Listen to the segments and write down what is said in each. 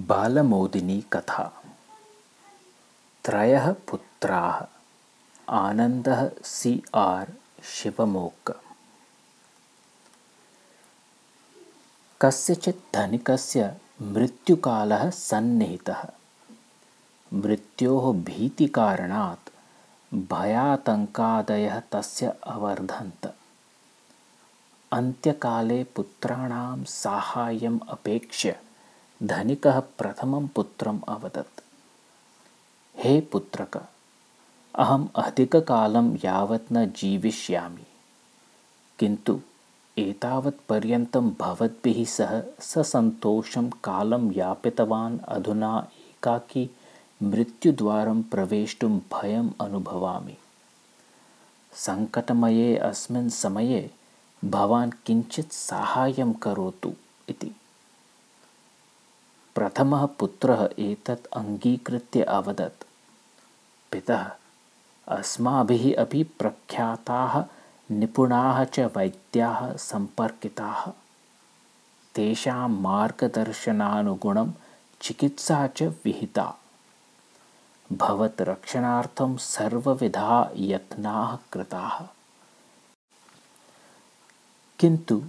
बालमोदिनी कथा। त्रयः पुत्राः आनन्दः सि आर् शिवमोग्ग कस्यचित् धनिकस्य मृत्युकालः सन्निहितः। मृत्योः भीतिकारणात् भयातङ्कादयः तस्य अवर्धन्त। अन्त्यकाले पुत्राणां साहाय्यम् अपेक्ष्य धनिकः प्रथमं पुत्रम् अवदत्। हे पुत्रक अहम् अधिककालं यावत् न जीविष्यामि किन्तु एतावत्पर्यन्तं भवद्भिः सह ससन्तोषं कालं यापितवान् अधुना एकाकी मृत्युद्वारं प्रवेष्टुं भयम् अनुभवामि। सङ्कटमये अस्मिन् समये भवान् किञ्चित् साहाय्यं करोतु इति प्रथमः पुत्रः एतत् अङ्गीकृत्य अवदत्। पितः अस्माभिः अपि प्रख्याताः निपुणाः च वैद्याः सम्पर्किताः। तेषां मार्गदर्शनानुगुणं चिकित्सा च विहिता। भवत् रक्षणार्थं सर्वविधाः यत्नाः कृताः। किन्तु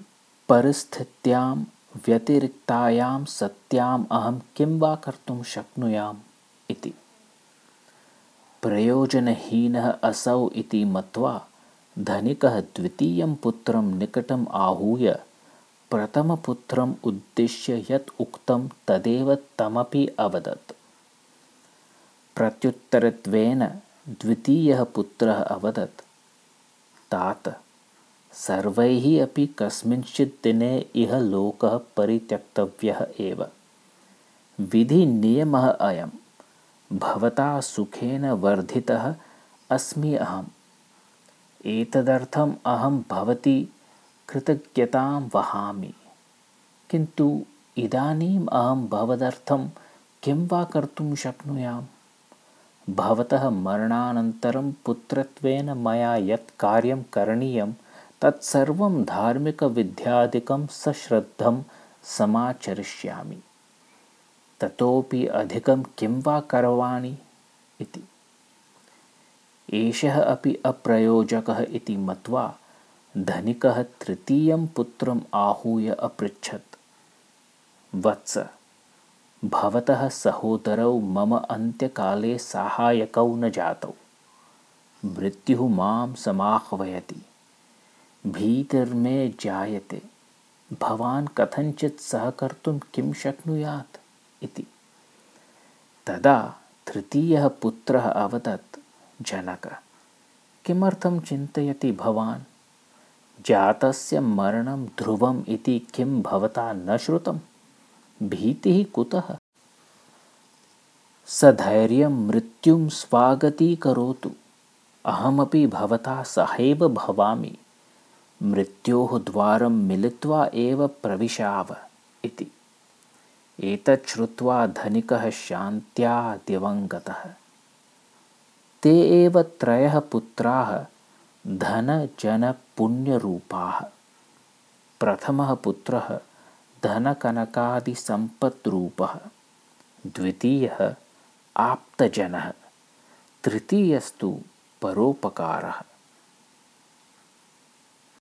परिस्थित्यां व्यतिरिक्तायां सत्याम् अहं किं वा कर्तुं शक्नुयाम् इति। प्रयोजनहीनः असौ इति मत्वा धनिकः द्वितीयं पुत्रं निकटम् आहूय प्रथमपुत्रम् उद्दिश्य यत् उक्तं तदेव तमपि अवदत्। प्रत्युत्तरत्वेन द्वितीयः पुत्रः अवदत्। तात सर्वैः अपि कस्मिंश्चित् दिने इह लोकः परित्यक्तव्यः एव। विधिनियमः अयं। भवता सुखेन वर्धितः अस्मि अहम्। एतदर्थम् अहं भवती कृतज्ञतां वहामि। किन्तु इदानीम् अहं भवदर्थं किं वा कर्तुं शक्नुयाम्? भवतः मरणानन्तरं पुत्रत्वेन मया यत् कार्यं करणीयं तत्सर्वं धार्मिकविद्यादिकं सश्रद्धं समाचरिष्यामि। ततोपि अधिकं किं वा करवाणि इति। एषः अपि अप्रयोजकः इति मत्वा धनिकः तृतीयं पुत्रम् आहूय अपृच्छत्। वत्स भवतः सहोदरौ मम अन्त्यकाले साहाय्यकौ न जातौ। मृत्युः मां समाह्वयति भीतिर्मे जायते। भवान् कथञ्चित् सहकर्तुं किं शक्नुयात् इति। तदा तृतीयः पुत्रः अवदत् जनक किमर्थं चिन्तयति भवान्? जातस्य मरणं ध्रुवम् इति किं भवता न श्रुतं? भीतिः कुतः? सधैर्यं मृत्युं स्वागतीकरोतु। अहमपि भवता सहैव भवामि मृत्योः द्वारं मिलित्वा एव प्रविशाव इति। एतत् श्रुत्वा धनिकः शान्त्या दिवङ्गतः। ते एव त्रयः पुत्राः धनजनपुण्यरूपाः प्रथमः पुत्रः धनकनकादिसम्पद्रूपः द्वितीयः आप्तजनः। तृतीयस्तु परोपकारः